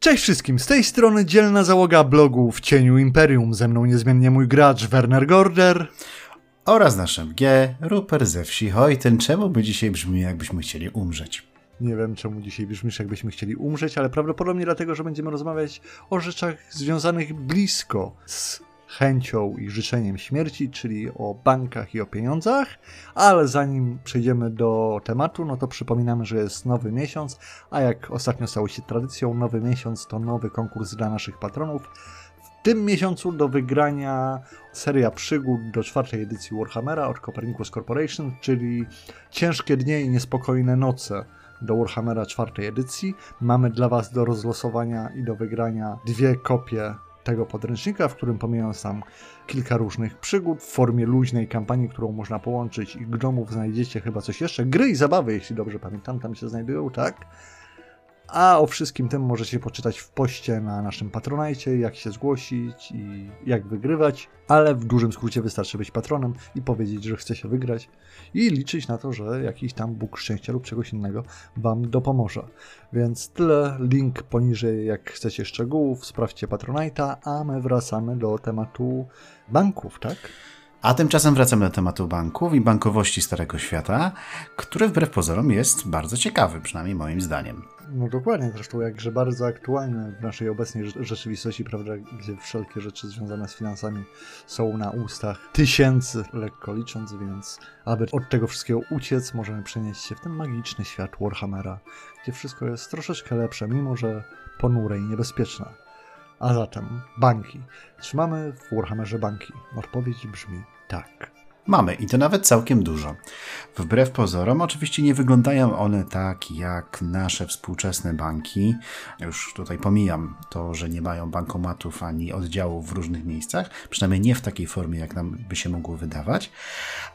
Cześć wszystkim, z tej strony dzielna załoga blogu w cieniu Imperium. Ze mną niezmiennie mój gracz Werner Gorder. Oraz nasz MG, Ruper ze wsi Hojten. Czemu by dzisiaj brzmi, jakbyśmy chcieli umrzeć? Nie wiem, czemu dzisiaj brzmisz, jakbyśmy chcieli umrzeć, ale prawdopodobnie dlatego, że będziemy rozmawiać o rzeczach związanych blisko z chęcią i życzeniem śmierci, czyli o bankach i o pieniądzach. Ale zanim przejdziemy do tematu, no to przypominamy, że jest nowy miesiąc, a jak ostatnio stało się tradycją, nowy miesiąc to nowy konkurs dla naszych patronów. W tym miesiącu do wygrania seria przygód do czwartej edycji Warhammera od Copernicus Corporation, czyli Ciężkie dnie i niespokojne noce do Warhammera czwartej edycji. Mamy dla Was do rozlosowania i do wygrania dwie kopie tego podręcznika, w którym pomijając tam kilka różnych przygód w formie luźnej kampanii, którą można połączyć i gnomów znajdziecie chyba coś jeszcze. Gry i zabawy, jeśli dobrze pamiętam, tam się znajdują, tak? A o wszystkim tym możecie poczytać w poście na naszym Patronajcie, jak się zgłosić i jak wygrywać, ale w dużym skrócie wystarczy być patronem i powiedzieć, że chce się wygrać i liczyć na to, że jakiś tam Bóg szczęścia lub czegoś innego Wam dopomoże. Więc tyle, link poniżej, jak chcecie szczegółów, sprawdźcie Patronajta, a my wracamy do tematu banków, tak? A tymczasem wracamy do tematu banków i bankowości Starego Świata, który wbrew pozorom jest bardzo ciekawy, przynajmniej moim zdaniem. No dokładnie, zresztą jakże bardzo aktualny w naszej obecnej rzeczywistości, prawda, gdzie wszelkie rzeczy związane z finansami są na ustach tysięcy, lekko licząc, więc aby od tego wszystkiego uciec, możemy przenieść się w ten magiczny świat Warhammera, gdzie wszystko jest troszeczkę lepsze, mimo że ponure i niebezpieczne. A zatem banki. Trzymamy w Warhammerze banki? Odpowiedź brzmi tak. Mamy i to nawet całkiem dużo. Wbrew pozorom, oczywiście nie wyglądają one tak jak nasze współczesne banki. Już tutaj pomijam to, że nie mają bankomatów ani oddziałów w różnych miejscach, przynajmniej nie w takiej formie, jak nam by się mogło wydawać.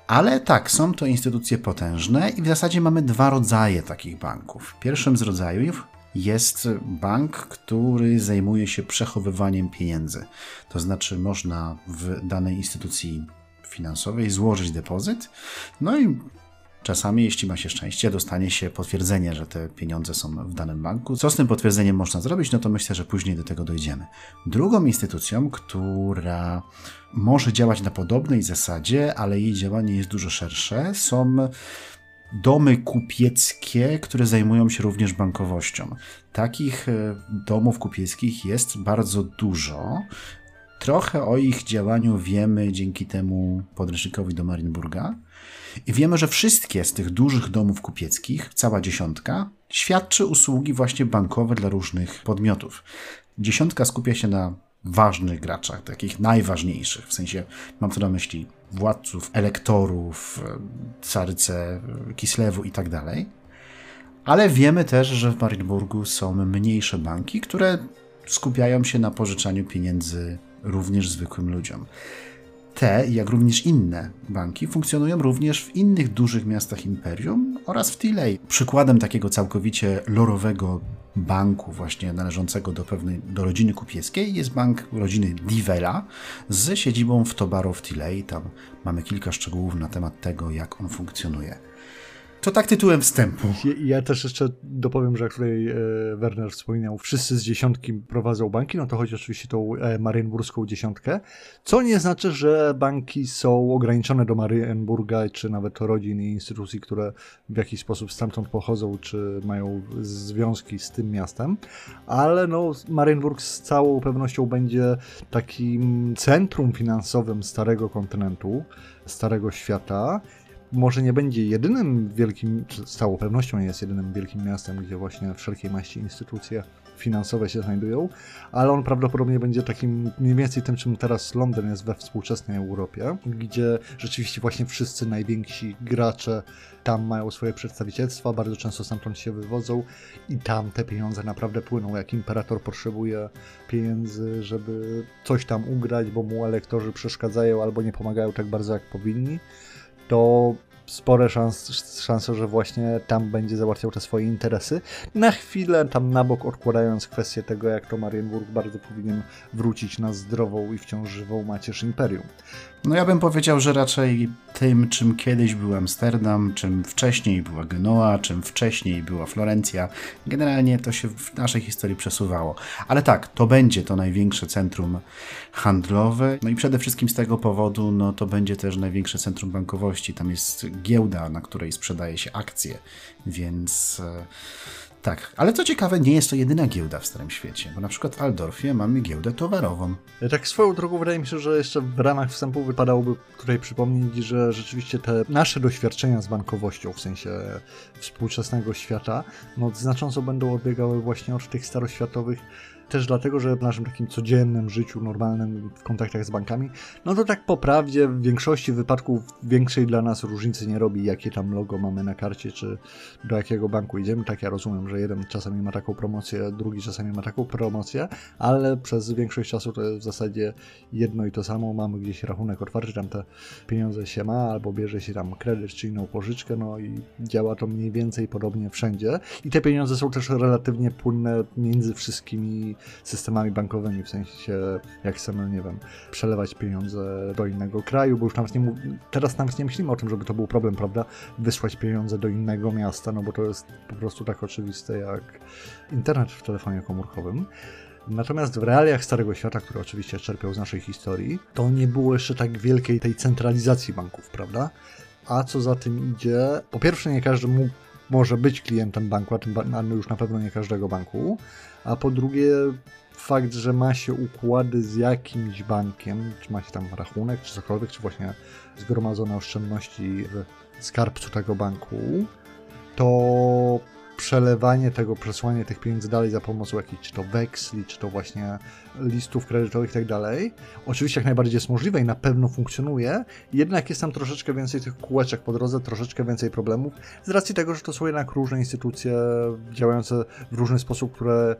Ale tak, są to instytucje potężne i w zasadzie mamy dwa rodzaje takich banków. Pierwszym z rodzajów jest bank, który zajmuje się przechowywaniem pieniędzy. To znaczy, można w danej instytucji finansowej złożyć depozyt, no i Czasami, jeśli ma się szczęście, dostanie się potwierdzenie, że te pieniądze są w danym banku. Co z tym potwierdzeniem można zrobić? No to myślę, że później do tego dojdziemy. Drugą instytucją, która może działać na podobnej zasadzie, ale jej działanie jest dużo szersze, są domy kupieckie, które zajmują się również bankowością. Takich e, domów kupieckich jest bardzo dużo. Trochę o ich działaniu wiemy dzięki temu podręcznikowi do Marienburga. I wiemy, że wszystkie z tych dużych domów kupieckich, cała dziesiątka, świadczy usługi właśnie bankowe dla różnych podmiotów. Dziesiątka skupia się na ważnych graczach, takich najważniejszych, w sensie mam tu na myśli władców, elektorów, caryce Kislewu i tak dalej. Ale wiemy też, że w Marienburgu są mniejsze banki, które skupiają się na pożyczaniu pieniędzy również zwykłym ludziom. Te, jak również inne banki, funkcjonują również w innych dużych miastach imperium oraz w Tilei. Przykładem takiego całkowicie lorowego banku, właśnie należącego do pewnej do rodziny kupieckiej, jest bank rodziny Divela z siedzibą w Tobaro w Tilei. Tam mamy kilka szczegółów na temat tego, jak on funkcjonuje. To tak tytułem wstępu. Ja, ja też jeszcze dopowiem, że jak tutaj e, Werner wspominał, wszyscy z dziesiątki prowadzą banki, no to chodzi oczywiście tą e, marienburską dziesiątkę, co nie znaczy, że banki są ograniczone do Marienburga, czy nawet rodzin i instytucji, które w jakiś sposób stamtąd pochodzą, czy mają związki z tym miastem, ale no Marienburg z całą pewnością będzie takim centrum finansowym starego kontynentu, starego świata może nie będzie jedynym wielkim, czy z całą pewnością nie jest jedynym wielkim miastem, gdzie właśnie wszelkiej maści instytucje finansowe się znajdują, ale on prawdopodobnie będzie takim mniej więcej tym, czym teraz Londyn jest we współczesnej Europie, gdzie rzeczywiście właśnie wszyscy najwięksi gracze tam mają swoje przedstawicielstwa, bardzo często stamtąd się wywodzą i tam te pieniądze naprawdę płyną, jak imperator potrzebuje pieniędzy, żeby coś tam ugrać, bo mu elektorzy przeszkadzają albo nie pomagają tak bardzo jak powinni, to spore szans, szanse, że właśnie tam będzie załatwiał te swoje interesy. Na chwilę tam na bok odkładając kwestię tego, jak to Marienburg bardzo powinien wrócić na zdrową i wciąż żywą macierz imperium. No ja bym powiedział, że raczej tym, czym kiedyś był Amsterdam, czym wcześniej była Genoa, czym wcześniej była Florencja. Generalnie to się w naszej historii przesuwało. Ale tak, to będzie to największe centrum handlowe. No i przede wszystkim z tego powodu, no to będzie też największe centrum bankowości. Tam jest giełda, na której sprzedaje się akcje, więc... Tak, ale co ciekawe, nie jest to jedyna giełda w Starym Świecie, bo na przykład w Aldorfie mamy giełdę towarową. Tak swoją drogą wydaje mi się, że jeszcze w ramach wstępu wypadałoby tutaj przypomnieć, że rzeczywiście te nasze doświadczenia z bankowością, w sensie współczesnego świata, no znacząco będą odbiegały właśnie od tych staroświatowych też dlatego, że w naszym takim codziennym życiu, normalnym, w kontaktach z bankami, no to tak po prawdzie w większości wypadków większej dla nas różnicy nie robi, jakie tam logo mamy na karcie, czy do jakiego banku idziemy. Tak ja rozumiem, że jeden czasami ma taką promocję, drugi czasami ma taką promocję, ale przez większość czasu to jest w zasadzie jedno i to samo. Mamy gdzieś rachunek otwarty, tam te pieniądze się ma, albo bierze się tam kredyt czy inną pożyczkę, no i działa to mniej więcej podobnie wszędzie. I te pieniądze są też relatywnie płynne między wszystkimi systemami bankowymi, w sensie jak chcemy, nie wiem, przelewać pieniądze do innego kraju, bo już nawet nie teraz nawet nie myślimy o tym, żeby to był problem, prawda, wysłać pieniądze do innego miasta, no bo to jest po prostu tak oczywiste jak internet w telefonie komórkowym. Natomiast w realiach Starego Świata, które oczywiście czerpiał z naszej historii, to nie było jeszcze tak wielkiej tej centralizacji banków, prawda? A co za tym idzie, po pierwsze nie każdy mógł, może być klientem banku, a tym już na pewno nie każdego banku, a po drugie fakt, że ma się układy z jakimś bankiem, czy ma się tam rachunek, czy cokolwiek, czy właśnie zgromadzone oszczędności w skarbcu tego banku, to przelewanie tego, przesłanie tych pieniędzy dalej za pomocą jakichś czy to weksli, czy to właśnie listów kredytowych i tak dalej. Oczywiście jak najbardziej jest możliwe i na pewno funkcjonuje, jednak jest tam troszeczkę więcej tych kółeczek po drodze, troszeczkę więcej problemów, z racji tego, że to są jednak różne instytucje działające w różny sposób, które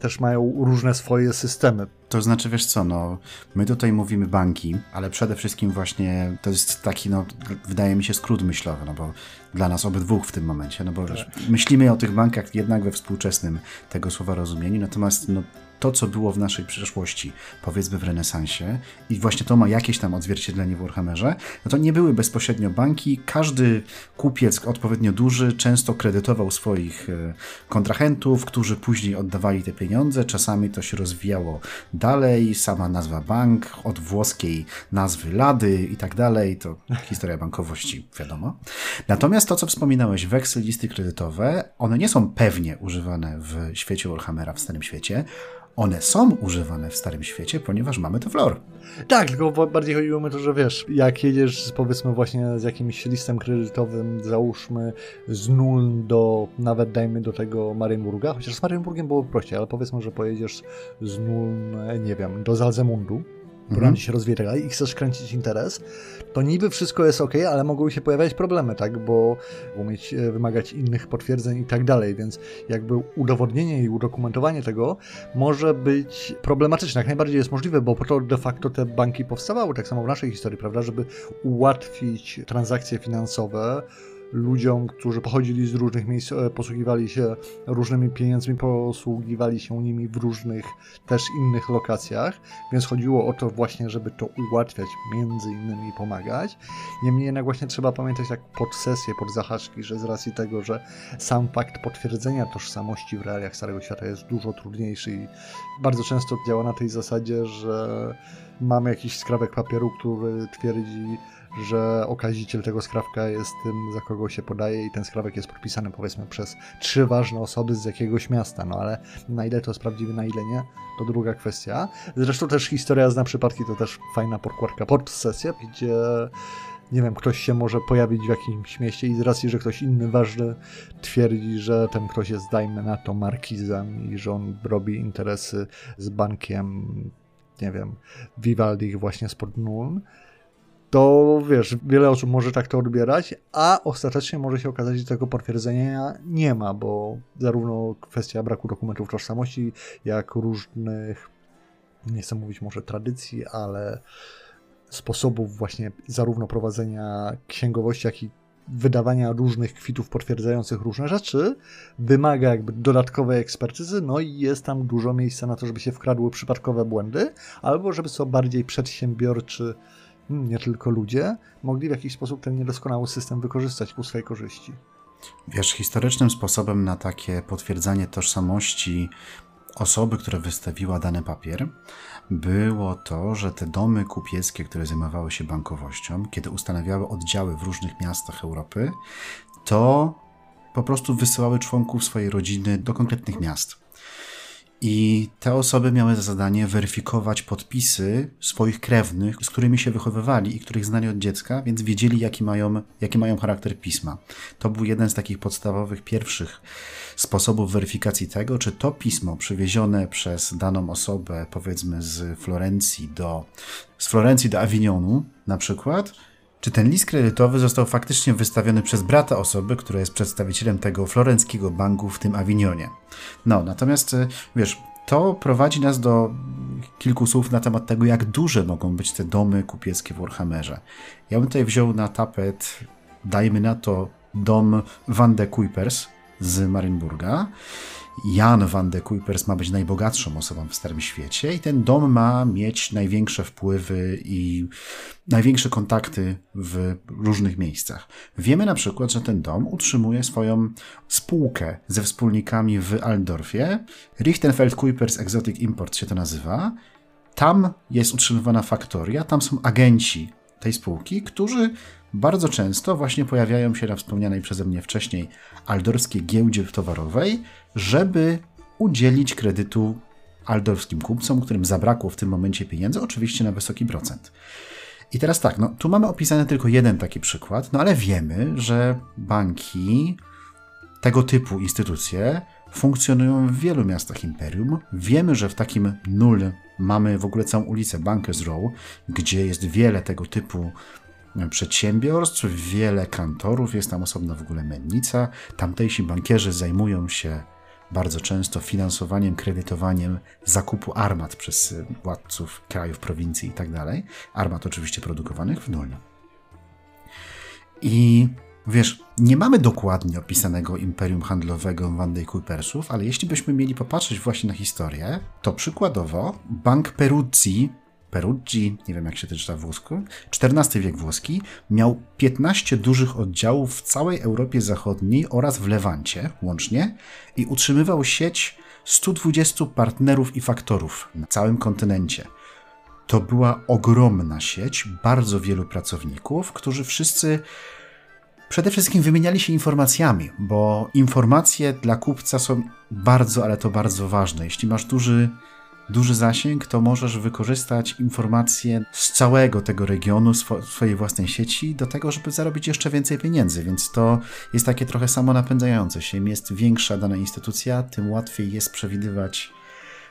też mają różne swoje systemy. To znaczy, wiesz co, no, my tutaj mówimy banki, ale przede wszystkim właśnie to jest taki, no, wydaje mi się skrót myślowy, no bo dla nas obydwu w tym momencie, no bo wiesz, myślimy o tych bankach jednak we współczesnym tego słowa rozumieniu, natomiast no, to, co było w naszej przeszłości, powiedzmy w renesansie, i właśnie to ma jakieś tam odzwierciedlenie w Warhammerze, no to nie były bezpośrednio banki. Każdy kupiec odpowiednio duży często kredytował swoich e, kontrahentów, którzy później oddawali te pieniądze. Czasami to się rozwijało dalej. Sama nazwa bank, od włoskiej nazwy Lady i tak dalej. To historia bankowości, wiadomo. Natomiast to, co wspominałeś, weksel, listy kredytowe, one nie są pewnie używane w świecie Warhammera, w Starym Świecie one są używane w Starym Świecie, ponieważ mamy to w lore. Tak, tylko bardziej chodziło mi o to, że wiesz, jak jedziesz powiedzmy właśnie z jakimś listem kredytowym, załóżmy z nul do, nawet dajmy do tego Marienburga, chociaż z Marienburgiem było prościej, ale powiedzmy, że pojedziesz z nul, nie wiem, do Zalzemundu, mhm. się rozwija i chcesz kręcić interes, to niby wszystko jest ok, ale mogą się pojawiać problemy, tak, bo mieć, e, wymagać innych potwierdzeń i tak dalej, więc jakby udowodnienie i udokumentowanie tego może być problematyczne, jak najbardziej jest możliwe, bo po to de facto te banki powstawały, tak samo w naszej historii, prawda, żeby ułatwić transakcje finansowe, ludziom, którzy pochodzili z różnych miejsc, e, posługiwali się różnymi pieniędzmi, posługiwali się nimi w różnych też innych lokacjach, więc chodziło o to właśnie, żeby to ułatwiać, między innymi pomagać. Niemniej jednak właśnie trzeba pamiętać tak pod sesję, pod zahaczki, że z racji tego, że sam fakt potwierdzenia tożsamości w realiach Starego Świata jest dużo trudniejszy i bardzo często działa na tej zasadzie, że mamy jakiś skrawek papieru, który twierdzi, że okaziciel tego skrawka jest tym, za kogo się podaje i ten skrawek jest podpisany powiedzmy przez trzy ważne osoby z jakiegoś miasta, no ale na ile to jest prawdziwe, na ile nie, to druga kwestia. Zresztą też historia zna przypadki, to też fajna podkładka pod sesję, gdzie nie wiem, ktoś się może pojawić w jakimś mieście i z racji, że ktoś inny ważny twierdzi, że ten ktoś jest, dajmy na to, markizem i że on robi interesy z bankiem, nie wiem, Vivaldi właśnie spod Nuln, to wiesz, wiele osób może tak to odbierać, a ostatecznie może się okazać, że tego potwierdzenia nie ma, bo zarówno kwestia braku dokumentów tożsamości, jak różnych, nie chcę mówić może tradycji, ale sposobów właśnie zarówno prowadzenia księgowości, jak i wydawania różnych kwitów potwierdzających różne rzeczy wymaga jakby dodatkowej ekspertyzy, no i jest tam dużo miejsca na to, żeby się wkradły przypadkowe błędy, albo żeby co bardziej przedsiębiorczy nie tylko ludzie, mogli w jakiś sposób ten niedoskonały system wykorzystać ku swojej korzyści. Wiesz, historycznym sposobem na takie potwierdzanie tożsamości osoby, która wystawiła dany papier, było to, że te domy kupieckie, które zajmowały się bankowością, kiedy ustanawiały oddziały w różnych miastach Europy, to po prostu wysyłały członków swojej rodziny do konkretnych miast. I te osoby miały za zadanie weryfikować podpisy swoich krewnych, z którymi się wychowywali i których znali od dziecka, więc wiedzieli, jaki mają, jaki mają charakter pisma. To był jeden z takich podstawowych, pierwszych sposobów weryfikacji tego, czy to pismo przywiezione przez daną osobę, powiedzmy z Florencji do, z Florencji do Avignonu na przykład, czy ten list kredytowy został faktycznie wystawiony przez brata osoby, która jest przedstawicielem tego florenckiego banku w tym Avignonie. No, natomiast e, wiesz, to prowadzi nas do kilku słów na temat tego, jak duże mogą być te domy kupieckie w Warhammerze. Ja bym tutaj wziął na tapet, dajmy na to, dom Van de Kuipers z Marienburga. Jan van de Kuipers ma być najbogatszą osobą w Starym Świecie i ten dom ma mieć największe wpływy i największe kontakty w różnych miejscach. Wiemy na przykład, że ten dom utrzymuje swoją spółkę ze wspólnikami w Aldorfie. Richtenfeld Kuipers Exotic Import się to nazywa. Tam jest utrzymywana faktoria, tam są agenci tej spółki, którzy bardzo często właśnie pojawiają się na wspomnianej przeze mnie wcześniej aldorskiej giełdzie towarowej, żeby udzielić kredytu aldorskim kupcom, którym zabrakło w tym momencie pieniędzy, oczywiście na wysoki procent. I teraz tak, no tu mamy opisany tylko jeden taki przykład, no ale wiemy, że banki, tego typu instytucje funkcjonują w wielu miastach imperium. Wiemy, że w takim nul mamy w ogóle całą ulicę Bankers Row, gdzie jest wiele tego typu przedsiębiorstw, wiele kantorów, jest tam osobna w ogóle mennica. Tamtejsi bankierzy zajmują się bardzo często finansowaniem, kredytowaniem zakupu armat przez władców krajów, prowincji itd. Tak armat oczywiście produkowanych w Nulnie. I wiesz, nie mamy dokładnie opisanego imperium handlowego Wandy Kuipersów, ale jeśli byśmy mieli popatrzeć właśnie na historię, to przykładowo Bank Peruzzi Peruggi, nie wiem jak się to czyta w włosku, XIV wiek włoski, miał 15 dużych oddziałów w całej Europie Zachodniej oraz w Lewancie łącznie i utrzymywał sieć 120 partnerów i faktorów na całym kontynencie. To była ogromna sieć, bardzo wielu pracowników, którzy wszyscy przede wszystkim wymieniali się informacjami, bo informacje dla kupca są bardzo, ale to bardzo ważne. Jeśli masz duży duży zasięg, to możesz wykorzystać informacje z całego tego regionu, swo swojej własnej sieci, do tego, żeby zarobić jeszcze więcej pieniędzy. Więc to jest takie trochę samo napędzające się. Im jest większa dana instytucja, tym łatwiej jest przewidywać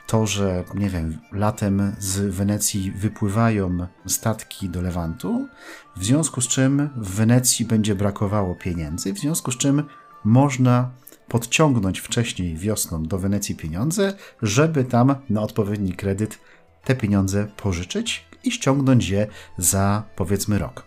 to, że nie wiem, latem z Wenecji wypływają statki do Lewantu, w związku z czym w Wenecji będzie brakowało pieniędzy, w związku z czym można podciągnąć wcześniej wiosną do Wenecji pieniądze, żeby tam na odpowiedni kredyt te pieniądze pożyczyć i ściągnąć je za powiedzmy rok.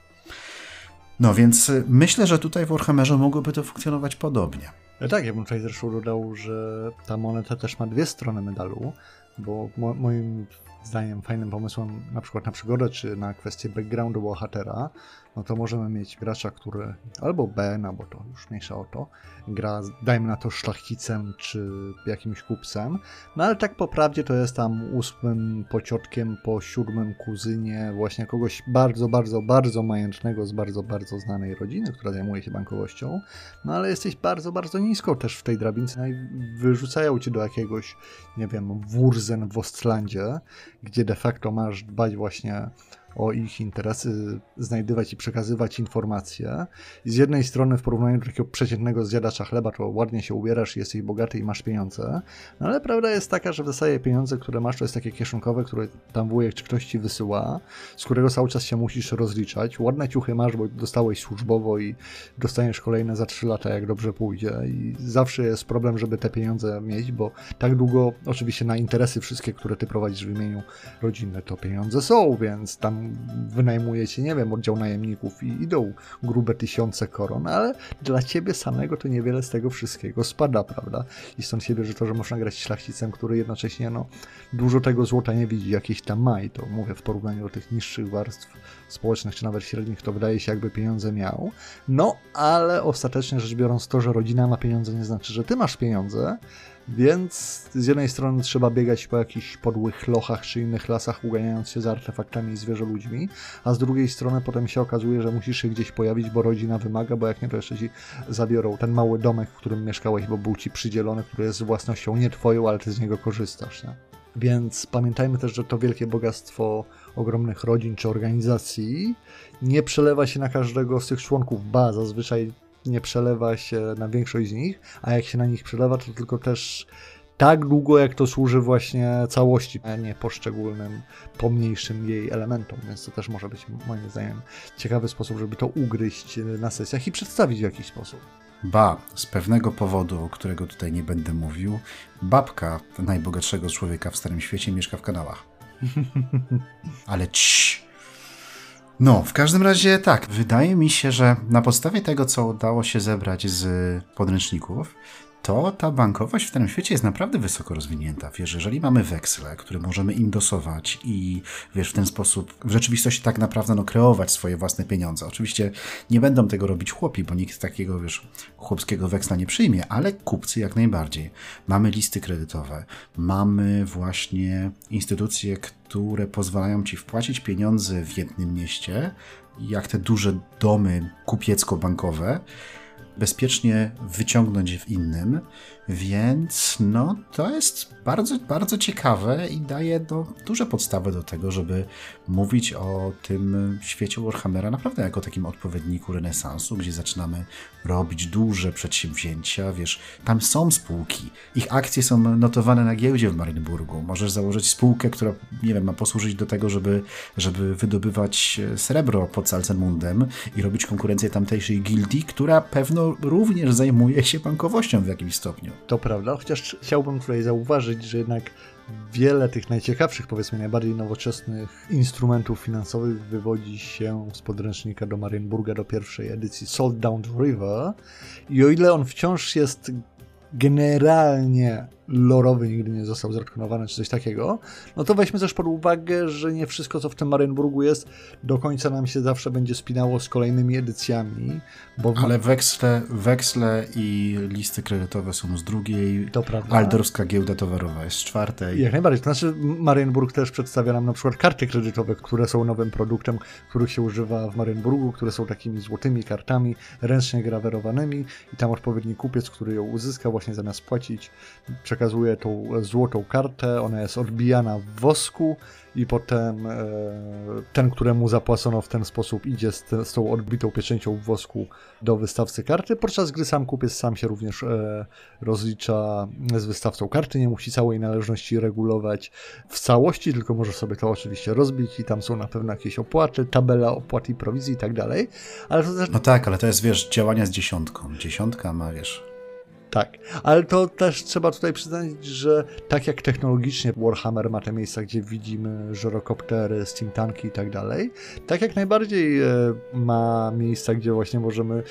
No więc myślę, że tutaj w Warhammerze mogłoby to funkcjonować podobnie. No tak, ja bym tutaj zresztą dodał, że ta moneta też ma dwie strony medalu, bo mo moim zdaniem fajnym pomysłem na przykład na przygodę czy na kwestię backgroundu bohatera no to możemy mieć gracza, który albo Ben, albo to już mniejsza o to, gra, dajmy na to szlachcicem czy jakimś kupcem, no ale tak po prawdzie to jest tam ósmym pociotkiem po siódmym kuzynie właśnie kogoś bardzo, bardzo, bardzo majętnego z bardzo, bardzo znanej rodziny, która zajmuje się bankowością, no ale jesteś bardzo, bardzo nisko też w tej drabince. No i wyrzucają cię do jakiegoś, nie wiem, Wurzen w Ostlandzie, gdzie de facto masz dbać właśnie o ich interesy, znajdywać i przekazywać informacje. I z jednej strony w porównaniu do takiego przeciętnego zjadacza chleba, to ładnie się ubierasz, jesteś bogaty i masz pieniądze, no ale prawda jest taka, że w zasadzie pieniądze, które masz, to jest takie kieszonkowe, które tam wujek czy ktoś ci wysyła, z którego cały czas się musisz rozliczać. Ładne ciuchy masz, bo dostałeś służbowo i dostaniesz kolejne za 3 lata, jak dobrze pójdzie. I zawsze jest problem, żeby te pieniądze mieć, bo tak długo, oczywiście na interesy wszystkie, które ty prowadzisz w imieniu rodziny, to pieniądze są, więc tam wynajmujecie, nie wiem, oddział najemników i idą grube tysiące koron, ale dla ciebie samego to niewiele z tego wszystkiego spada, prawda? I stąd się bierze to, że można grać szlachcicem, który jednocześnie no, dużo tego złota nie widzi, jakieś tam ma i to mówię w porównaniu do tych niższych warstw społecznych, czy nawet średnich, to wydaje się jakby pieniądze miał. No, ale ostatecznie rzecz biorąc to, że rodzina ma pieniądze nie znaczy, że ty masz pieniądze, więc z jednej strony trzeba biegać po jakichś podłych lochach czy innych lasach, uganiając się za artefaktami i zwierzoludźmi, a z drugiej strony potem się okazuje, że musisz się gdzieś pojawić, bo rodzina wymaga, bo jak nie, to jeszcze ci zabiorą ten mały domek, w którym mieszkałeś, bo był ci przydzielony, który jest własnością nie twoją, ale ty z niego korzystasz. Nie? Więc pamiętajmy też, że to wielkie bogactwo ogromnych rodzin czy organizacji nie przelewa się na każdego z tych członków, ba, zazwyczaj nie przelewa się na większość z nich, a jak się na nich przelewa, to tylko też tak długo, jak to służy właśnie całości, a nie poszczególnym, pomniejszym jej elementom. Więc to też może być moim zdaniem ciekawy sposób, żeby to ugryźć na sesjach i przedstawić w jakiś sposób. Ba, z pewnego powodu, o którego tutaj nie będę mówił, babka najbogatszego człowieka w Starym Świecie mieszka w kanałach. Ale cii. No, w każdym razie tak, wydaje mi się, że na podstawie tego, co udało się zebrać z podręczników, to ta bankowość w tym świecie jest naprawdę wysoko rozwinięta. Wiesz, jeżeli mamy weksle, które możemy indosować i wiesz, w ten sposób w rzeczywistości tak naprawdę no, kreować swoje własne pieniądze. Oczywiście nie będą tego robić chłopi, bo nikt takiego, wiesz, chłopskiego weksla nie przyjmie, ale kupcy jak najbardziej. Mamy listy kredytowe, mamy właśnie instytucje, które pozwalają ci wpłacić pieniądze w jednym mieście, jak te duże domy kupiecko-bankowe, bezpiecznie wyciągnąć w innym, więc no to jest bardzo, bardzo ciekawe i daje no, duże podstawy do tego, żeby mówić o tym świecie Warhammera naprawdę jako takim odpowiedniku renesansu, gdzie zaczynamy robić duże przedsięwzięcia, wiesz, tam są spółki, ich akcje są notowane na giełdzie w Marienburgu, możesz założyć spółkę, która, nie wiem, ma posłużyć do tego, żeby, żeby wydobywać srebro pod Salzenmundem i robić konkurencję tamtejszej gildii, która pewno również zajmuje się bankowością w jakimś stopniu. To prawda, chociaż chciałbym tutaj zauważyć, że jednak wiele tych najciekawszych, powiedzmy najbardziej nowoczesnych instrumentów finansowych wywodzi się z podręcznika do Marienburga do pierwszej edycji Salt Down River. I o ile on wciąż jest generalnie lorowy nigdy nie został zretkonowany, czy coś takiego, no to weźmy też pod uwagę, że nie wszystko, co w tym Marienburgu jest, do końca nam się zawsze będzie spinało z kolejnymi edycjami. Bo... Ale weksle, weksle i listy kredytowe są z drugiej, to prawda. Aldorska giełda towarowa jest z czwartej. Jak najbardziej, to znaczy Marienburg też przedstawia nam na przykład karty kredytowe, które są nowym produktem, których się używa w Marienburgu, które są takimi złotymi kartami, ręcznie grawerowanymi i tam odpowiedni kupiec, który ją uzyska właśnie zamiast płacić, przekazuje tą złotą kartę, ona jest odbijana w wosku i potem e, ten, któremu zapłacono w ten sposób idzie z, te, z tą odbitą pieczęcią w wosku do wystawcy karty, podczas gdy sam kupiec sam się również e, rozlicza z wystawcą karty, nie musi całej należności regulować w całości, tylko może sobie to oczywiście rozbić i tam są na pewno jakieś opłaty, tabela opłat i prowizji i tak dalej. Ale to też... No tak, ale to jest, wiesz, działania z dziesiątką. Dziesiątka ma, wiesz, tak, ale to też trzeba tutaj przyznać, że tak jak technologicznie Warhammer ma te miejsca, gdzie widzimy żyrokoptery, steamtanki i tak dalej, tak jak najbardziej e, ma miejsca, gdzie właśnie możemy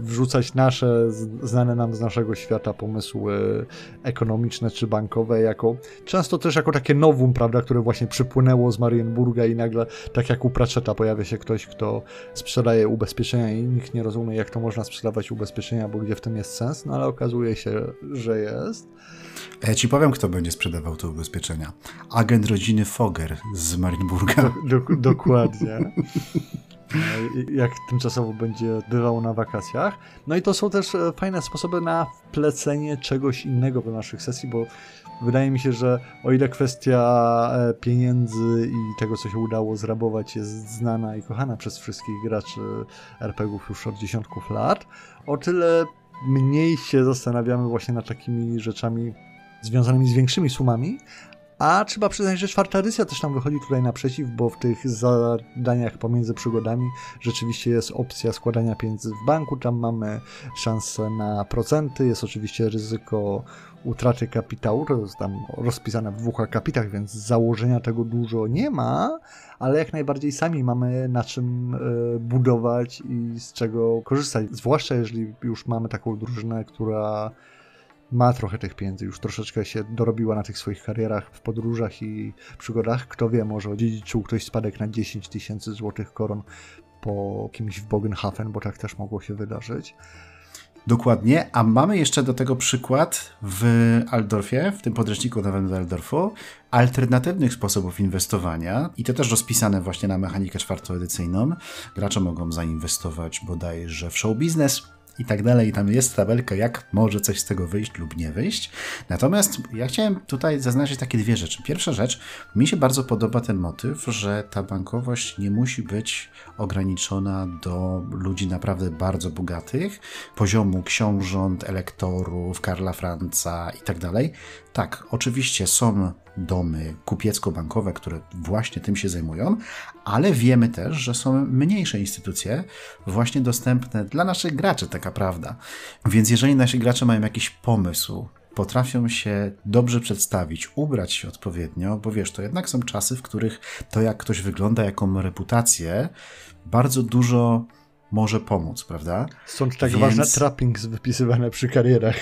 wrzucać nasze, znane nam z naszego świata pomysły ekonomiczne czy bankowe, jako często też jako takie nowum, prawda, które właśnie przypłynęło z Marienburga i nagle, tak jak u Pratchetta, pojawia się ktoś, kto sprzedaje ubezpieczenia i nikt nie rozumie, jak to można sprzedawać ubezpieczenia, bo gdzie w tym jest sens, no ale okazuje okazuje się, że jest. Ja ci powiem, kto będzie sprzedawał te ubezpieczenia. Agent rodziny Foger z Marienburga. Do, do, dokładnie. jak tymczasowo będzie bywał na wakacjach. No i to są też e, fajne sposoby na wplecenie czegoś innego do naszych sesji, bo wydaje mi się, że o ile kwestia e, pieniędzy i tego, co się udało zrabować, jest znana i kochana przez wszystkich graczy RPGów już od dziesiątków lat, o tyle mniej się zastanawiamy właśnie nad takimi rzeczami związanymi z większymi sumami, A trzeba przyznać, że czwarta edycja też nam wychodzi tutaj naprzeciw, bo w tych zadaniach pomiędzy przygodami rzeczywiście jest opcja składania pieniędzy w banku, tam mamy szansę na procenty, jest oczywiście ryzyko utraty kapitału, to jest tam rozpisane w dwóch akapitach, więc z założenia tego dużo nie ma, ale jak najbardziej sami mamy na czym e, budować i z czego korzystać. Zwłaszcza jeżeli już mamy taką drużynę, która ma trochę tych pieniędzy, już troszeczkę się dorobiła na tych swoich karierach w podróżach i przygodach. Kto wie, może odziedziczył ktoś spadek na 10 tysięcy złotych koron po kimś w Bogenhafen, bo tak też mogło się wydarzyć. Dokładnie, a mamy jeszcze do tego przykład w Aldorfie, w tym podręczniku nowym Waldorfu, alternatywnych sposobów inwestowania i to też rozpisane właśnie na mechanikę czwartoedycyjną. Gracze mogą zainwestować bodajże w show biznes, i tak dalej. Tam jest tabelka, jak może coś z tego wyjść lub nie wyjść. Natomiast ja chciałem tutaj zaznaczyć takie dwie rzeczy. Pierwsza rzecz, mi się bardzo podoba ten motyw, że ta bankowość nie musi być ograniczona do ludzi naprawdę bardzo bogatych, poziomu książąt, elektorów, Karla Franca i tak dalej. Tak, oczywiście są domy kupiecko-bankowe, które właśnie tym się zajmują, ale wiemy też, że są mniejsze instytucje właśnie dostępne dla naszych graczy, taka prawda. Więc jeżeli nasi gracze mają jakiś pomysł, potrafią się dobrze przedstawić, ubrać się odpowiednio, bo wiesz, to jednak są czasy, w których to, jak ktoś wygląda, jaką reputację, bardzo dużo może pomóc, prawda? Stąd tak Więc... ważne trappings wypisywane przy karierach.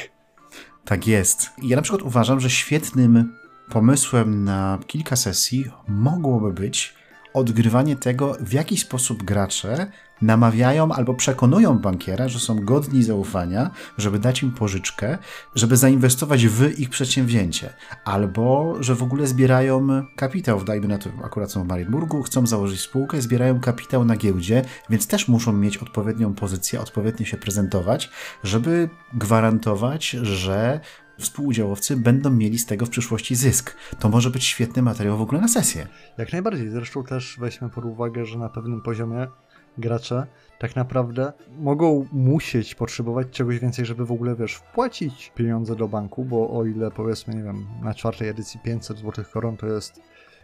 Tak jest. Ja na przykład uważam, że świetnym pomysłem na kilka sesji mogłoby być odgrywanie tego, w jaki sposób gracze namawiają albo przekonują bankiera, że są godni zaufania, żeby dać im pożyczkę, żeby zainwestować w ich przedsięwzięcie, albo że w ogóle zbierają kapitał, dajmy na to, akurat są w Marienburgu, chcą założyć spółkę, zbierają kapitał na giełdzie, więc też muszą mieć odpowiednią pozycję, odpowiednio się prezentować, żeby gwarantować, że współudziałowcy będą mieli z tego w przyszłości zysk. To może być świetny materiał w ogóle na sesję. Jak najbardziej. Zresztą też weźmy pod uwagę, że na pewnym poziomie gracze tak naprawdę mogą musieć potrzebować czegoś więcej, żeby w ogóle, wiesz, wpłacić pieniądze do banku, bo o ile powiedzmy, nie wiem, na czwartej edycji 500 złotych koron to jest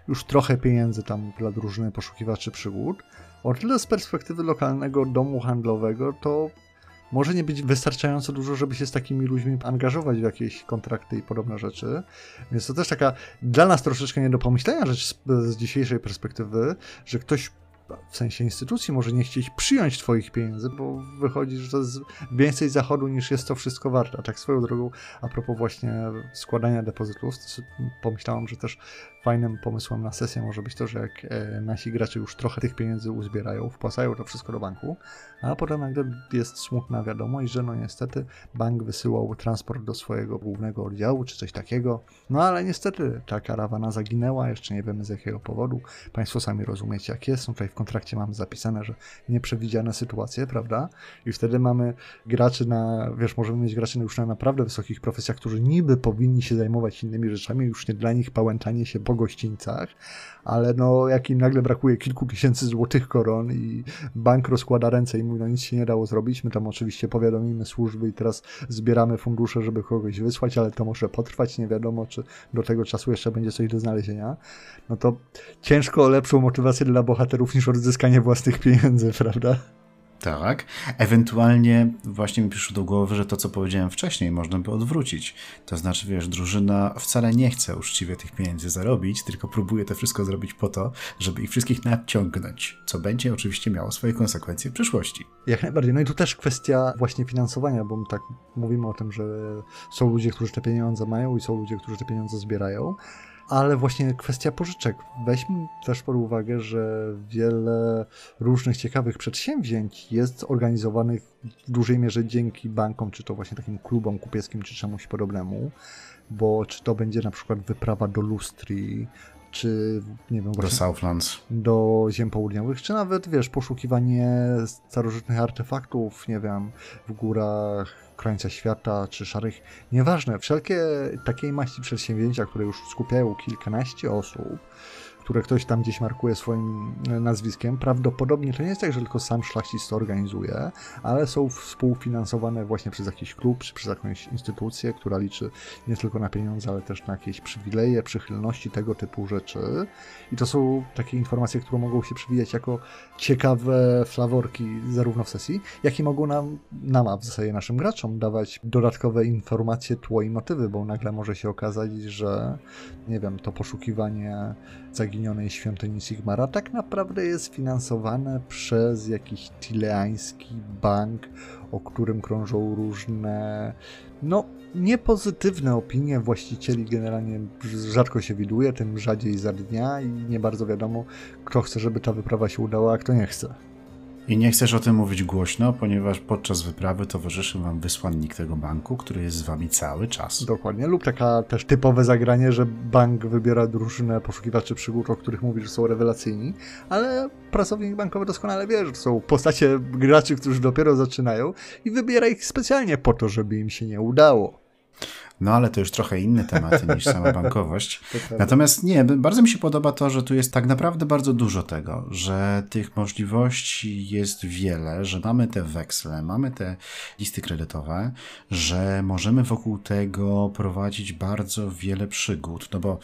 już trochę pieniędzy tam dla drużyny poszukiwaczy przygód, o tyle z perspektywy lokalnego domu handlowego to może nie być wystarczająco dużo, żeby się z takimi ludźmi angażować w jakieś kontrakty i podobne rzeczy. Więc to też taka dla nas troszeczkę nie do pomyślenia rzecz z, z dzisiejszej perspektywy, że ktoś w sensie instytucji może nie chcieć przyjąć twoich pieniędzy, bo wychodzi, że to jest więcej zachodu niż jest to wszystko warte. A tak swoją drogą, a propos właśnie składania depozytów, pomyślałam, że też fajnym pomysłem na sesję może być to, że jak e, nasi gracze już trochę tych pieniędzy uzbierają, wpłacają to wszystko do banku, a potem nagle jest smutna wiadomość, że no niestety bank wysyłał transport do swojego głównego oddziału, czy coś takiego, no ale niestety ta karawana zaginęła, jeszcze nie wiemy z jakiego powodu, Państwo sami rozumiecie jak jest, no tutaj w kontrakcie mamy zapisane, że nieprzewidziane sytuacje, prawda, i wtedy mamy graczy na, wiesz, możemy mieć graczy już na naprawdę wysokich profesjach, którzy niby powinni się zajmować innymi rzeczami, już nie dla nich pałętanie się po gościńcach, ale no jak im nagle brakuje kilku tysięcy złotych koron i bank rozkłada ręce i mówi, no nic się nie dało zrobić, my tam oczywiście powiadomimy służby i teraz zbieramy fundusze, żeby kogoś wysłać, ale to może potrwać, nie wiadomo, czy do tego czasu jeszcze będzie coś do znalezienia, no to ciężko lepszą motywację dla bohaterów niż odzyskanie własnych pieniędzy, prawda? Tak. Ewentualnie właśnie mi przyszło do głowy, że to, co powiedziałem wcześniej, można by odwrócić. To znaczy, wiesz, drużyna wcale nie chce uczciwie tych pieniędzy zarobić, tylko próbuje to wszystko zrobić po to, żeby ich wszystkich nadciągnąć, co będzie oczywiście miało swoje konsekwencje w przyszłości. Jak najbardziej. No i tu też kwestia właśnie finansowania, bo tak mówimy o tym, że są ludzie, którzy te pieniądze mają i są ludzie, którzy te pieniądze zbierają ale właśnie kwestia pożyczek. Weźmy też pod uwagę, że wiele różnych ciekawych przedsięwzięć jest organizowanych w dużej mierze dzięki bankom, czy to właśnie takim klubom kupieckim, czy czemuś podobnemu, bo czy to będzie na przykład wyprawa do Lustri, czy nie wiem, do Southlands, do ziem południowych, czy nawet wiesz, poszukiwanie starożytnych artefaktów, nie wiem, w górach krańca świata czy szarych, nieważne, wszelkie takiej maści przedsięwzięcia, które już skupiają kilkanaście osób, które ktoś tam gdzieś markuje swoim e, nazwiskiem. Prawdopodobnie to nie jest tak, że tylko sam szlachcic to organizuje, ale są współfinansowane właśnie przez jakiś klub, czy przez jakąś instytucję, która liczy nie tylko na pieniądze, ale też na jakieś przywileje, przychylności, tego typu rzeczy. I to są takie informacje, które mogą się przewijać jako ciekawe flaworki zarówno w sesji, jak i mogą nam, nam a w zasadzie naszym graczom dawać dodatkowe informacje, tło i motywy, bo nagle może się okazać, że nie wiem, to poszukiwanie zaginionej świątyni Sigmara tak naprawdę jest finansowane przez jakiś tileański bank, o którym krążą różne, no, niepozytywne opinie właścicieli generalnie rzadko się widuje, tym rzadziej za dnia i nie bardzo wiadomo, kto chce, żeby ta wyprawa się udała, a kto nie chce. I nie chcesz o tym mówić głośno, ponieważ podczas wyprawy towarzyszy wam wysłannik tego banku, który jest z wami cały czas. Dokładnie, lub taka też typowe zagranie, że bank wybiera drużynę poszukiwaczy przygód, o których mówi, że są rewelacyjni, ale pracownik bankowy doskonale wie, że są postacie graczy, którzy dopiero zaczynają i wybiera ich specjalnie po to, żeby im się nie udało. No ale to już trochę inne tematy niż sama bankowość. Natomiast nie, bardzo mi się podoba to, że tu jest tak naprawdę bardzo dużo tego, że tych możliwości jest wiele, że mamy te weksle, mamy te listy kredytowe, że możemy wokół tego prowadzić bardzo wiele przygód, no bo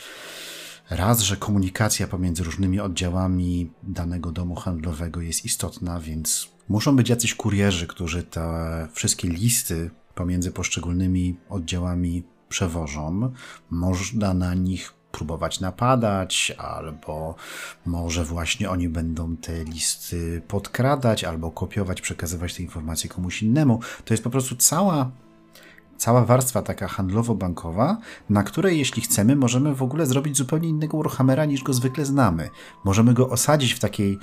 Raz, że komunikacja pomiędzy różnymi oddziałami danego domu handlowego jest istotna, więc muszą być jacyś kurierzy, którzy te wszystkie listy pomiędzy poszczególnymi oddziałami przewożą. Można na nich próbować napadać, albo może właśnie oni będą te listy podkradać, albo kopiować, przekazywać te informacje komuś innemu. To jest po prostu cała cała warstwa taka handlowo-bankowa, na której jeśli chcemy, możemy w ogóle zrobić zupełnie innego Warhammera niż go zwykle znamy. Możemy go osadzić w takiej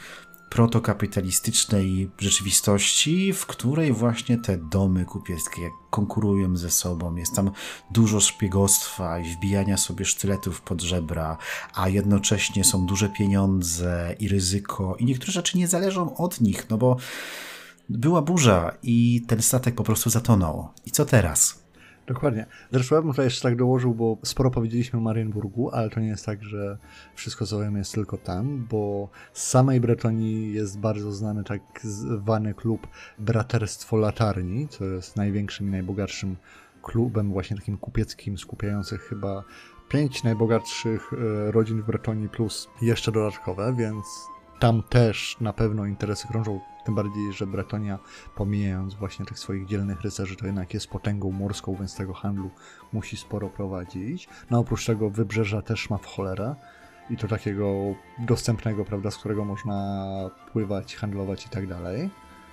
protokapitalistycznej rzeczywistości, w której właśnie te domy kupieckie konkurują ze sobą. Jest tam dużo szpiegostwa i wbijania sobie sztyletów pod żebra, a jednocześnie są duże pieniądze i ryzyko i niektóre rzeczy nie zależą od nich, no bo była burza i ten statek po prostu zatonął. I co teraz? Dokładnie. Zresztą ja bym tutaj jeszcze tak dołożył, bo sporo powiedzieliśmy o Marienburgu, ale to nie jest tak, że wszystko co jest tylko tam, bo z samej Bretonii jest bardzo znany tak zwany klub Braterstwo Latarni, co jest największym i najbogatszym klubem właśnie takim kupieckim, skupiających chyba pięć najbogatszych e, rodzin w Bretonii plus jeszcze dodatkowe, więc tam też na pewno interesy krążą tym bardziej, że Bretonia, pomijając właśnie tych swoich dzielnych rycerzy, to jednak jest potęgą morską, więc tego handlu musi sporo prowadzić. No oprócz tego wybrzeża też ma w cholerę i to takiego dostępnego, prawda, z którego można pływać, handlować i tak dalej.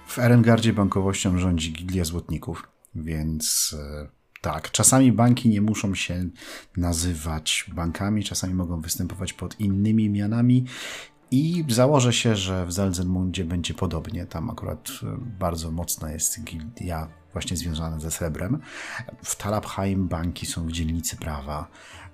W Erengardzie bankowością rządzi Gildia Złotników, więc e, tak, czasami banki nie muszą się nazywać bankami, czasami mogą występować pod innymi mianami i założę się, że w Zelzenmundzie będzie podobnie. Tam akurat e, bardzo mocna jest gildia właśnie związana ze srebrem. W Talabheim banki są w dzielnicy prawa.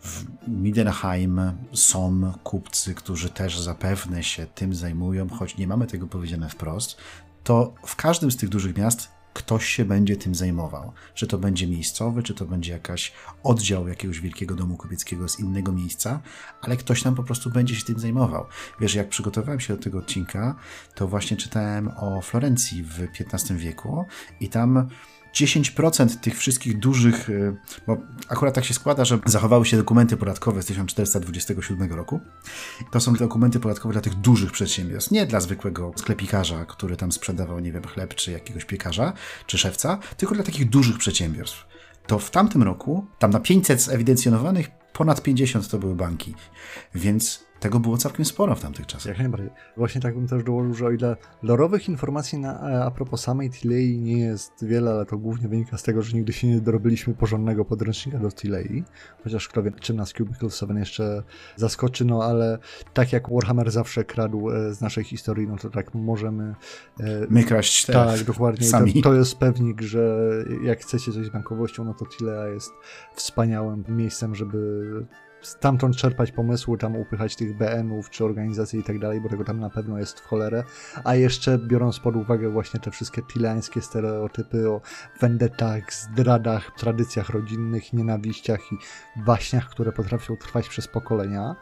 W Midenheim są kupcy, którzy też zapewne się tym zajmują, choć nie mamy tego powiedziane wprost. To w każdym z tych dużych miast ktoś się będzie tym zajmował. Czy to będzie miejscowy, czy to będzie jakaś oddział jakiegoś wielkiego domu kupieckiego z innego miejsca, ale ktoś tam po prostu będzie się tym zajmował. Wiesz, jak przygotowałem się do tego odcinka, to właśnie czytałem o Florencji w XV wieku i tam 10% tych wszystkich dużych, y, bo akurat tak się składa, że zachowały się dokumenty podatkowe z 1427 roku. To są dokumenty podatkowe dla tych dużych przedsiębiorstw, nie dla zwykłego sklepikarza, który tam sprzedawał, nie wiem, chleb, czy jakiegoś piekarza, czy szewca, tylko dla takich dużych przedsiębiorstw. To w tamtym roku, tam na 500 zewidencjonowanych, ponad 50 to były banki. Więc tego było całkiem sporo w tamtych czasach. Jak najbardziej. Właśnie tak bym też dołożył, że o ile lorowych informacji na, e, a propos samej Tilei nie jest wiele, ale to głównie wynika z tego, że nigdy się nie dorobiliśmy porządnego podręcznika do Tilei. Chociaż kto wie, czym nas Cubicle 7 jeszcze zaskoczy, no ale tak jak Warhammer zawsze kradł e, z naszej historii, no to tak możemy... E, My kraść Tak, dokładnie. Sami. To, to jest pewnik, że jak chcecie coś z bankowością, no to Tilea jest wspaniałym miejscem, żeby stamtąd czerpać pomysły, tam upychać tych BN-ów czy organizacji i tak dalej, bo tego tam na pewno jest w cholerę. A jeszcze biorąc pod uwagę właśnie te wszystkie tilańskie stereotypy o vendetach, zdradach, tradycjach rodzinnych, nienawiściach i baśniach, które potrafią trwać przez pokolenia,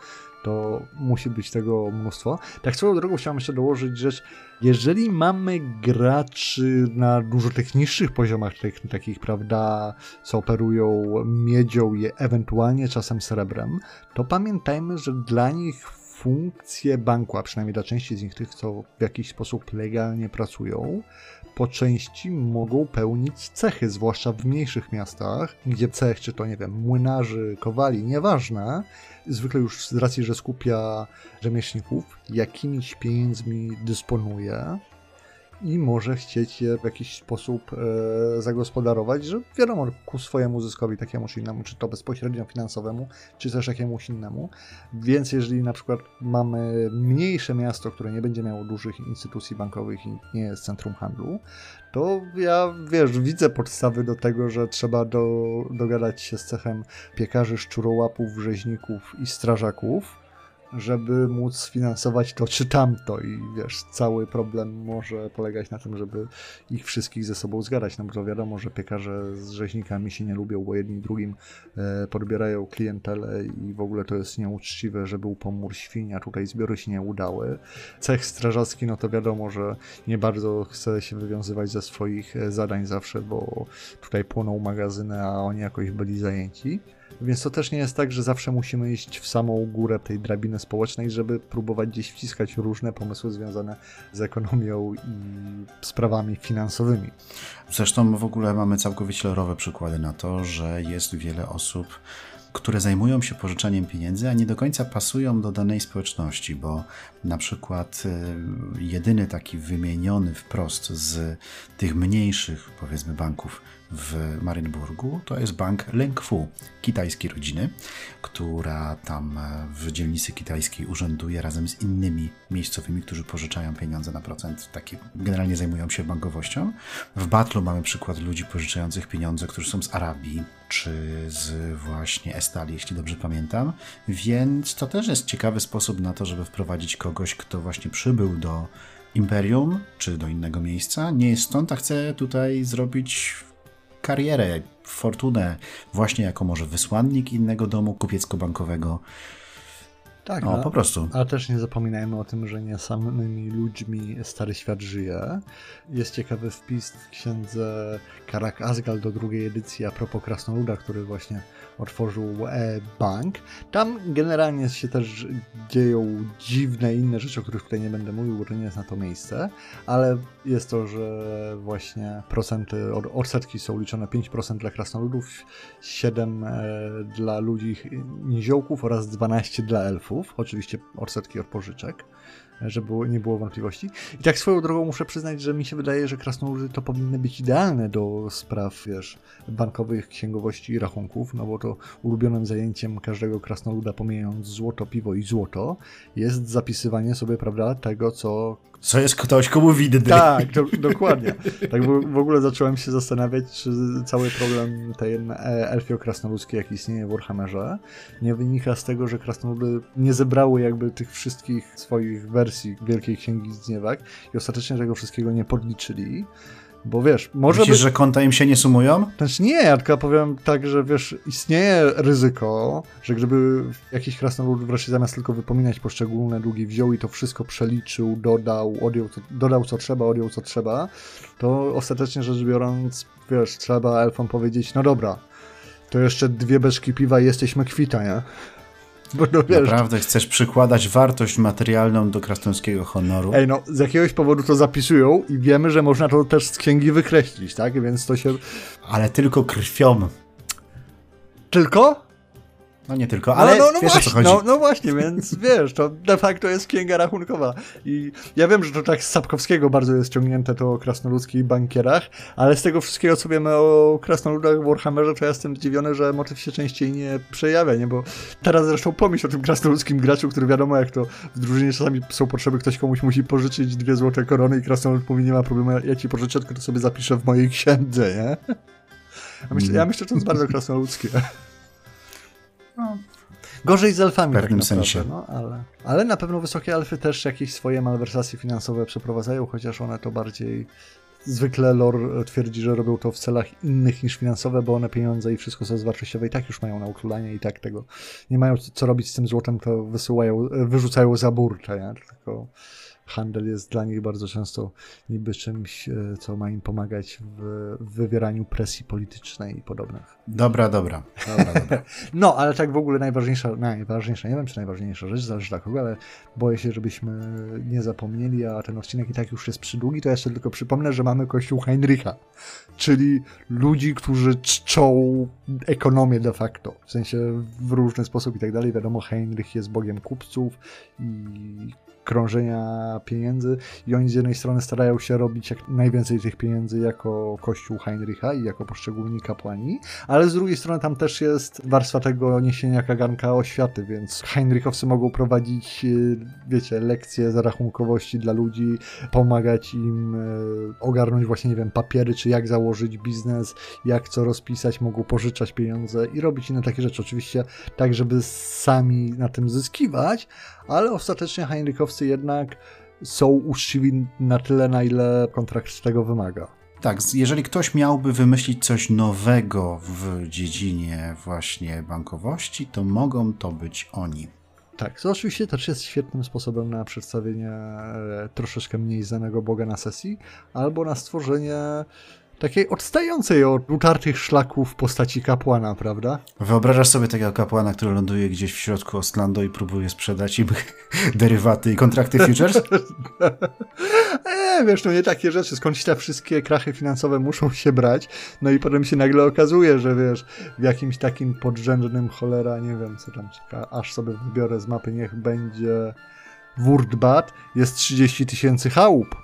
to musi być tego mnóstwo. Tak swoją drogą chciałem jeszcze dołożyć rzecz, jeżeli mamy graczy na dużo tych niższych poziomach, tych, takich, prawda, co operują miedzią i ewentualnie czasem srebrem, to pamiętajmy, że dla nich funkcje banku, a przynajmniej dla części z nich, tych, co w jakiś sposób legalnie pracują, po części mogą pełnić cechy, zwłaszcza w mniejszych miastach, gdzie cech, czy to nie wiem, młynarzy, kowali, nieważne, zwykle już z racji, że skupia rzemieślników, jakimiś pieniędzmi dysponuje i może chcieć je w jakiś sposób e, zagospodarować, że wiadomo, ku swojemu zyskowi takiemu czy innemu, czy to bezpośrednio finansowemu, czy też jakiemuś innemu. Więc jeżeli na przykład mamy mniejsze miasto, które nie będzie miało dużych instytucji bankowych i nie jest centrum handlu, to ja, wiesz, widzę podstawy do tego, że trzeba do, dogadać się z cechem piekarzy, szczurołapów, rzeźników i strażaków, żeby móc sfinansować to czy tamto i wiesz, cały problem może polegać na tym, żeby ich wszystkich ze sobą zgadać, no bo wiadomo, że piekarze z rzeźnikami się nie lubią, bo jedni drugim e, podbierają klientelę i w ogóle to jest nieuczciwe, że był pomór świnia, tutaj zbiory się nie udały. Cech strażacki, no to wiadomo, że nie bardzo chce się wywiązywać ze swoich e, zadań zawsze, bo tutaj płoną magazyny, a oni jakoś byli zajęci. Więc to też nie jest tak, że zawsze musimy iść w samą górę tej drabiny społecznej, żeby próbować gdzieś wciskać różne pomysły związane z ekonomią i sprawami finansowymi. Zresztą w ogóle mamy całkowicie lorowe przykłady na to, że jest wiele osób, które zajmują się pożyczaniem pieniędzy, a nie do końca pasują do danej społeczności, bo na przykład y, jedyny taki wymieniony wprost z tych mniejszych, powiedzmy, banków w Marynburgu to jest bank Lengfu kitajskiej rodziny, która tam e, w dzielnicy kitajskiej urzęduje razem z innymi miejscowymi, którzy pożyczają pieniądze na procent, takie generalnie zajmują się bankowością. W Batlu mamy przykład ludzi pożyczających pieniądze, którzy są z Arabii czy z właśnie Estalii, jeśli dobrze pamiętam, więc to też jest ciekawy sposób na to, żeby wprowadzić kogoś, kto właśnie przybył do imperium czy do innego miejsca, nie jest stąd, a chce tutaj zrobić karierę, fortunę, właśnie jako może wysłannik innego domu kupiecko-bankowego. Tak, no, po prostu. Ale też nie zapominajmy o tym, że nie samymi ludźmi Stary Świat żyje. Jest ciekawy wpis w księdze Karak Asgal do drugiej edycji a propos Krasnoluda, który właśnie otworzył e, bank. Tam generalnie się też dzieją dziwne inne rzeczy, o których tutaj nie będę mówił, bo to nie jest na to miejsce, ale jest to, że właśnie procenty, odsetki są liczone 5% dla krasnoludów, 7% e, dla ludzi niziołków oraz 12% dla elfów, oczywiście odsetki od pożyczek żeby nie było wątpliwości. I tak swoją drogą muszę przyznać, że mi się wydaje, że krasnoludy to powinny być idealne do spraw, wiesz, bankowych, księgowości i rachunków, no bo to ulubionym zajęciem każdego krasnoluda, pomijając złoto, piwo i złoto, jest zapisywanie sobie, prawda, tego, co co jest ktoś, komu winny. Tak, do, dokładnie. Tak w, ogóle zacząłem się zastanawiać, czy cały problem tej elfio-krasnoludzkiej, jaki istnieje w Warhammerze, nie wynika z tego, że krasnoludy nie zebrały jakby tych wszystkich swoich wersji Wielkiej Księgi Zniewak i ostatecznie tego wszystkiego nie podliczyli, bo wiesz, może. Myślisz, by... że konta im się nie sumują? Znaczy nie, ja tylko powiem tak, że wiesz, istnieje ryzyko, że gdyby jakiś krasnolud wreszcie zamiast tylko wypominać poszczególne długi wziął i to wszystko przeliczył, dodał, odjął, dodał co trzeba, odjął co trzeba, to ostatecznie rzecz biorąc, wiesz, trzeba elfom powiedzieć, no dobra, to jeszcze dwie beczki piwa i jesteśmy kwita, nie? Bo no, wiesz, Naprawdę chcesz przykładać wartość materialną do krasnoludzkiego honoru? Ej, no, z jakiegoś powodu to zapisują i wiemy, że można to też z księgi wykreślić, tak? Więc to się... Ale tylko krwią. Tylko? No nie tylko, ale no, no, no wiesz właśnie, o co chodzi. No, no, właśnie, więc wiesz, to de facto jest księga rachunkowa. I ja wiem, że to tak z Sapkowskiego bardzo jest ciągnięte to o krasnoludzkich bankierach, ale z tego wszystkiego, co wiemy o krasnoludach w Warhammerze, to ja jestem zdziwiony, że motyw się częściej nie przejawia, nie? Bo teraz zresztą pomyśl o tym krasnoludzkim graczu, który wiadomo, jak to w drużynie czasami są potrzeby, ktoś komuś musi pożyczyć dwie złote korony i krasnolud mówi, nie ma problemu, ja ci pożyczę, tylko to sobie zapiszę w mojej księdze, nie? Ja myślę, ja myślę że to jest bardzo krasnoludzkie. No. Gorzej z elfami. W pewnym tak sensie. No, ale, ale na pewno wysokie elfy też jakieś swoje malwersacje finansowe przeprowadzają, chociaż one to bardziej zwykle lore twierdzi, że robią to w celach innych niż finansowe, bo one pieniądze i wszystko, co jest wartościowe i tak już mają na ukrólanie i tak tego nie mają co robić z tym złotem, to wysyłają, wyrzucają za burtę, nie? Tylko handel jest dla nich bardzo często niby czymś, e, co ma im pomagać w wywieraniu presji politycznej i podobnych. Dobra, dobra. dobra, dobra. no, ale tak w ogóle najważniejsza, najważniejsza, nie wiem czy najważniejsza rzecz, zależy dla kogo, ale boję się, żebyśmy nie zapomnieli, a ten odcinek i tak już jest przydługi, to jeszcze tylko przypomnę, że mamy kościół Heinricha, czyli ludzi, którzy czczą ekonomię de facto, w sensie w różny sposób i tak dalej. Wiadomo, Heinrich jest bogiem kupców i krążenia pieniędzy i oni z jednej strony starają się robić jak najwięcej tych pieniędzy jako kościół Heinricha i jako poszczególni kapłani, ale z drugiej strony tam też jest warstwa tego niesienia kaganka oświaty, więc Heinrichowcy mogą prowadzić, y, wiecie, lekcje zarachunkowości dla ludzi, pomagać im y, ogarnąć właśnie, nie wiem, papiery, czy jak założyć biznes, jak co rozpisać, mogą pożyczać pieniądze i robić inne takie rzeczy. Oczywiście tak, żeby sami na tym zyskiwać, ale ostatecznie Heinrichowcy jednak są uczciwi na tyle, na ile kontrakt tego wymaga. Tak, jeżeli ktoś miałby wymyślić coś nowego w dziedzinie właśnie bankowości, to mogą to być oni. Tak, oczywiście też jest świetnym sposobem na przedstawienie e, troszeczkę mniej znanego Boga na sesji, albo na stworzenie takiej odstającej od utartych szlaków w postaci kapłana, prawda? Wyobrażasz sobie takiego kapłana, który ląduje gdzieś w środku Ostlando i próbuje sprzedać im derywaty i kontrakty futures? e, wiesz, no nie takie rzeczy, skądś te wszystkie krachy finansowe muszą się brać, no i potem się nagle okazuje, że wiesz, w jakimś takim podrzędnym cholera, nie wiem co tam czeka, aż sobie wybiorę z mapy, niech będzie Wurdbat, jest 30 tysięcy chałup.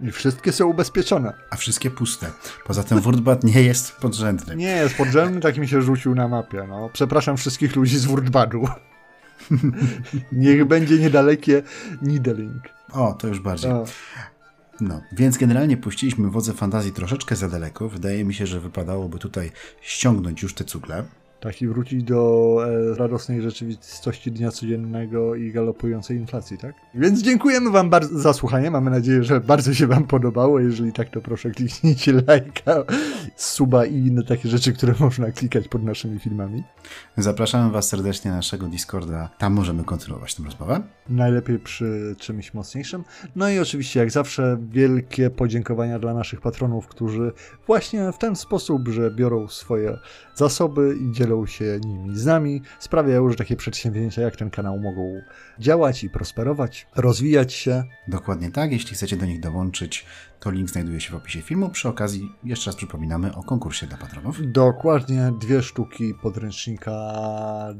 I wszystkie są ubezpieczone. A wszystkie puste. Poza tym Wurdbad nie jest podrzędny. Nie jest podrzędny, tak mi się rzucił na mapie. No. Przepraszam wszystkich ludzi z Wurdbadu. Niech będzie niedalekie Nideling. O, to już bardziej. O. No, więc generalnie puściliśmy wodze fantazji troszeczkę za daleko. Wydaje mi się, że wypadałoby tutaj ściągnąć już te cugle tak i wrócić do e, radosnej rzeczywistości dnia codziennego i galopującej inflacji, tak? Więc dziękujemy Wam bardzo za słuchanie. Mamy nadzieję, że bardzo się Wam podobało. Jeżeli tak, to proszę kliknijcie lajka, suba i inne takie rzeczy, które można klikać pod naszymi filmami. Zapraszamy Was serdecznie na naszego Discorda. Tam możemy kontynuować tę rozmowę. Najlepiej przy czymś mocniejszym. No i oczywiście, jak zawsze, wielkie podziękowania dla naszych patronów, którzy właśnie w ten sposób, że biorą swoje zasoby i dzielą dzielą się nimi z nami, sprawiają, że takie przedsięwzięcia jak ten kanał mogą działać i prosperować, rozwijać się. Dokładnie tak. Jeśli chcecie do nich dołączyć, to link znajduje się w opisie filmu. Przy okazji jeszcze raz przypominamy o konkursie dla patronów. Dokładnie dwie sztuki podręcznika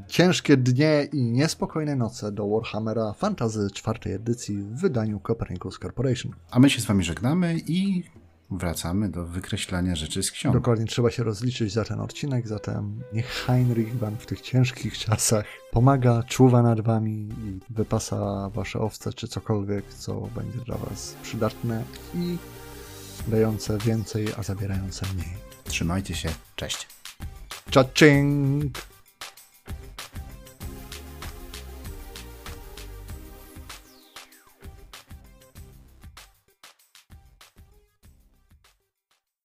Ciężkie dnie i niespokojne noce do Warhammera Fantasy czwartej edycji w wydaniu Copernicus Corporation. A my się z wami żegnamy i wracamy do wykreślania rzeczy z ksiąg. Dokładnie, trzeba się rozliczyć za ten odcinek, zatem niech Heinrich wam w tych ciężkich czasach pomaga, czuwa nad wami i wypasa wasze owce, czy cokolwiek, co będzie dla was przydatne i dające więcej, a zabierające mniej. Trzymajcie się, cześć. Cza-ching!